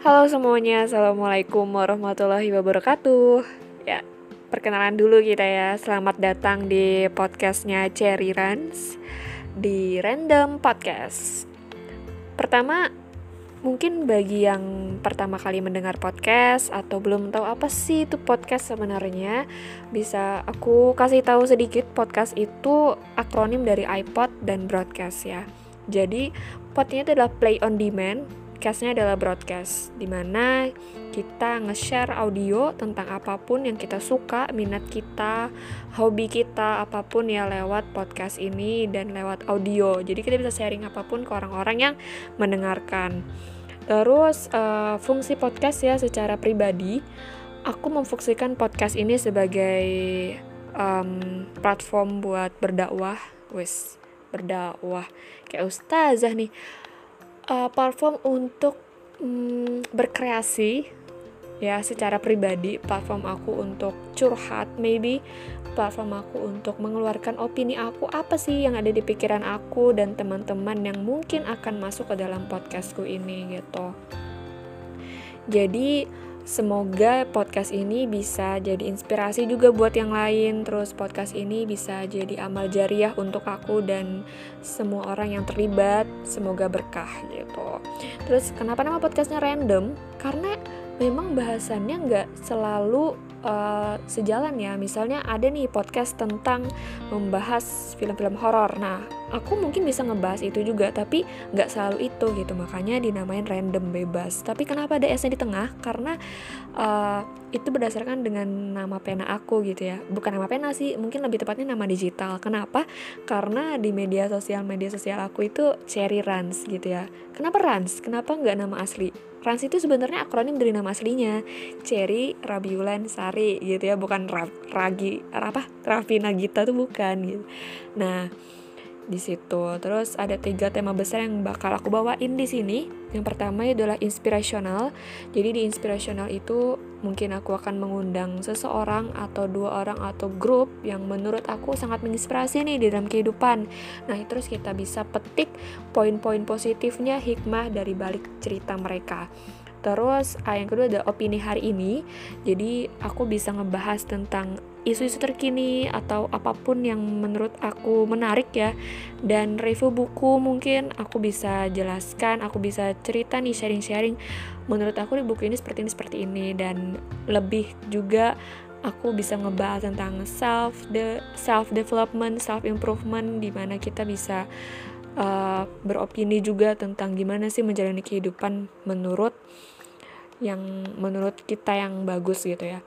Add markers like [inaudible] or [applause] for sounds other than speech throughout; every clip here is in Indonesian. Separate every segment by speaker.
Speaker 1: Halo semuanya, Assalamualaikum warahmatullahi wabarakatuh. Ya, perkenalan dulu kita ya. Selamat datang di podcastnya Cherry Rans Di Random Podcast. Pertama, mungkin bagi yang pertama kali mendengar podcast Atau belum tahu apa sih itu podcast sebenarnya Bisa aku kasih tahu sedikit Podcast itu akronim dari iPod dan broadcast ya. Jadi, podnya itu adalah play on demand Podcastnya adalah broadcast, di mana kita nge-share audio tentang apa pun yang kita suka, minat kita, hobi kita, apa pun ya lewat podcast ini dan lewat audio. Jadi kita bisa sharing apa pun ke orang-orang yang mendengarkan. Terus uh, fungsi podcast ya secara pribadi, aku memfungsikan podcast ini sebagai um, platform buat berdakwah, wes berdakwah kayak ustazah nih uh, platform untuk mm, berkreasi ya secara pribadi. Platform aku untuk curhat maybe. Platform aku untuk mengeluarkan opini aku. Apa sih yang ada di pikiran aku dan teman-teman yang mungkin akan masuk ke dalam podcastku ini gitu. Jadi Semoga podcast ini bisa jadi inspirasi juga buat yang lain. Terus podcast ini bisa jadi amal jariah untuk aku dan semua orang yang terlibat. Semoga berkah gitu. Terus kenapa nama podcastnya random? Karena memang bahasannya nggak selalu uh, sejalan ya misalnya ada nih podcast tentang membahas film-film horor nah aku mungkin bisa ngebahas itu juga tapi nggak selalu itu gitu. Makanya dinamain random bebas. Tapi kenapa ada S di tengah? Karena uh, itu berdasarkan dengan nama pena aku gitu ya. Bukan nama pena sih mungkin lebih tepatnya nama digital. Kenapa? Karena di media sosial media sosial aku itu Cherry Rans gitu ya. Kenapa Rans? Kenapa nggak nama asli? Rans itu sebenarnya akronim dari nama aslinya. Cherry Rabiulan Sari gitu ya. Bukan Ra Ragi apa? Raffi Nagita tuh bukan gitu. Nah di situ. Terus ada tiga tema besar yang bakal aku bawain di sini. Yang pertama adalah inspirasional. Jadi di inspirasional itu mungkin aku akan mengundang seseorang atau dua orang atau grup yang menurut aku sangat menginspirasi nih di dalam kehidupan. Nah, terus kita bisa petik poin-poin positifnya hikmah dari balik cerita mereka. Terus yang kedua ada opini hari ini. Jadi aku bisa ngebahas tentang isu-isu terkini atau apa pun yang menurut aku menarik ya. Dan review buku mungkin aku bisa jelaskan aku bisa cerita nih sharing-sharing. Menurut aku di buku ini seperti ini seperti ini. Dan lebih juga aku bisa ngebahas tentang self the self development self improvement di mana kita bisa uh, beropini juga tentang gimana sih menjalani kehidupan menurut yang menurut kita yang bagus gitu ya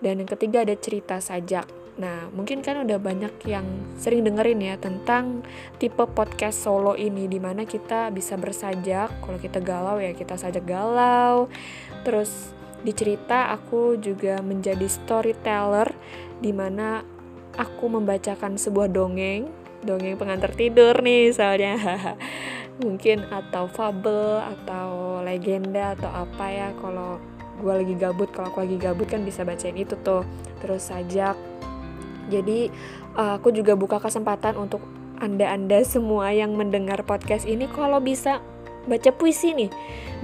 Speaker 1: dan yang ketiga ada cerita sajak. Nah, mungkin kan udah banyak yang sering dengerin ya tentang tipe podcast solo ini di mana kita bisa bersajak. Kalau kita galau ya kita sajak galau. Terus di cerita aku juga menjadi storyteller di mana aku membacakan sebuah dongeng, dongeng pengantar tidur nih soalnya. [laughs] mungkin atau fabel atau legenda atau apa ya kalau gue lagi gabut kalau aku lagi gabut kan bisa bacain itu tuh. Terus sajak. Jadi uh, aku juga buka kesempatan untuk anda-anda semua yang mendengar podcast ini kalau bisa baca puisi nih.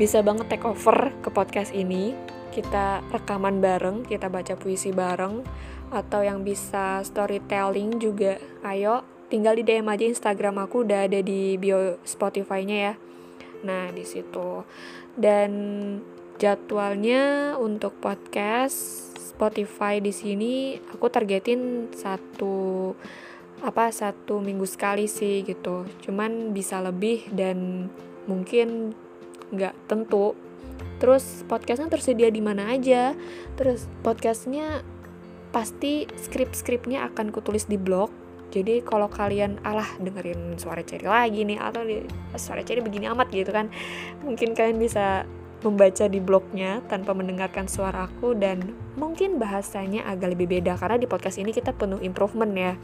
Speaker 1: Bisa banget take over ke podcast ini. Kita rekaman bareng kita baca puisi bareng. Atau yang bisa storytelling juga. Ayo tinggal di DM aja Instagram aku udah ada di bio Spotify-nya ya. Nah di situ. Dan jadwalnya untuk podcast Spotify di sini aku targetin satu apa satu minggu sekali sih gitu. Cuman bisa lebih dan mungkin nggak tentu. Terus podcastnya tersedia di mana aja. Terus podcastnya pasti skrip-skripnya akan kutulis di blog. Jadi kalau kalian alah dengerin suara ceri lagi nih atau suara ceri begini amat gitu kan. Mungkin kalian bisa membaca di blognya tanpa mendengarkan suaraku dan mungkin bahasanya agak lebih beda karena di podcast ini kita penuh improvement ya.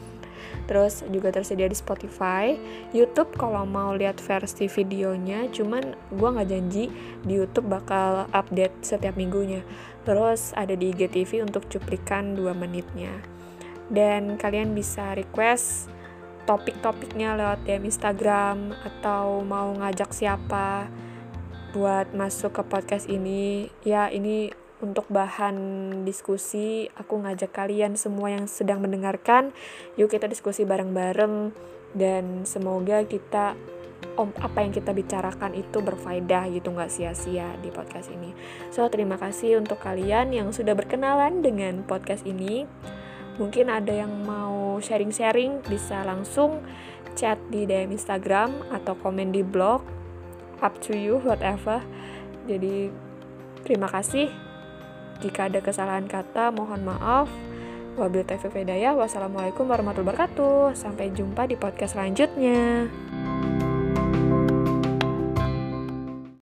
Speaker 1: Terus juga tersedia di Spotify, YouTube kalau mau lihat versi videonya, cuman gue nggak janji di YouTube bakal update setiap minggunya. Terus ada di IGTV untuk cuplikan 2 menitnya. Dan kalian bisa request topik-topiknya lewat DM Instagram atau mau ngajak siapa buat masuk ke podcast ini. Ya, ini untuk bahan diskusi, aku ngajak kalian semua yang sedang mendengarkan, yuk kita diskusi bareng-bareng dan semoga kita om apa yang kita bicarakan itu berfaedah gitu nggak sia-sia di podcast ini. So terima kasih untuk kalian yang sudah berkenalan dengan podcast ini. Mungkin ada yang mau sharing-sharing bisa langsung chat di DM Instagram atau komen di blog. Up to you whatever. Jadi terima kasih. Jika ada kesalahan kata mohon maaf. Wabil taufiq Wassalamualaikum warahmatullahi wabarakatuh. Sampai jumpa di podcast selanjutnya.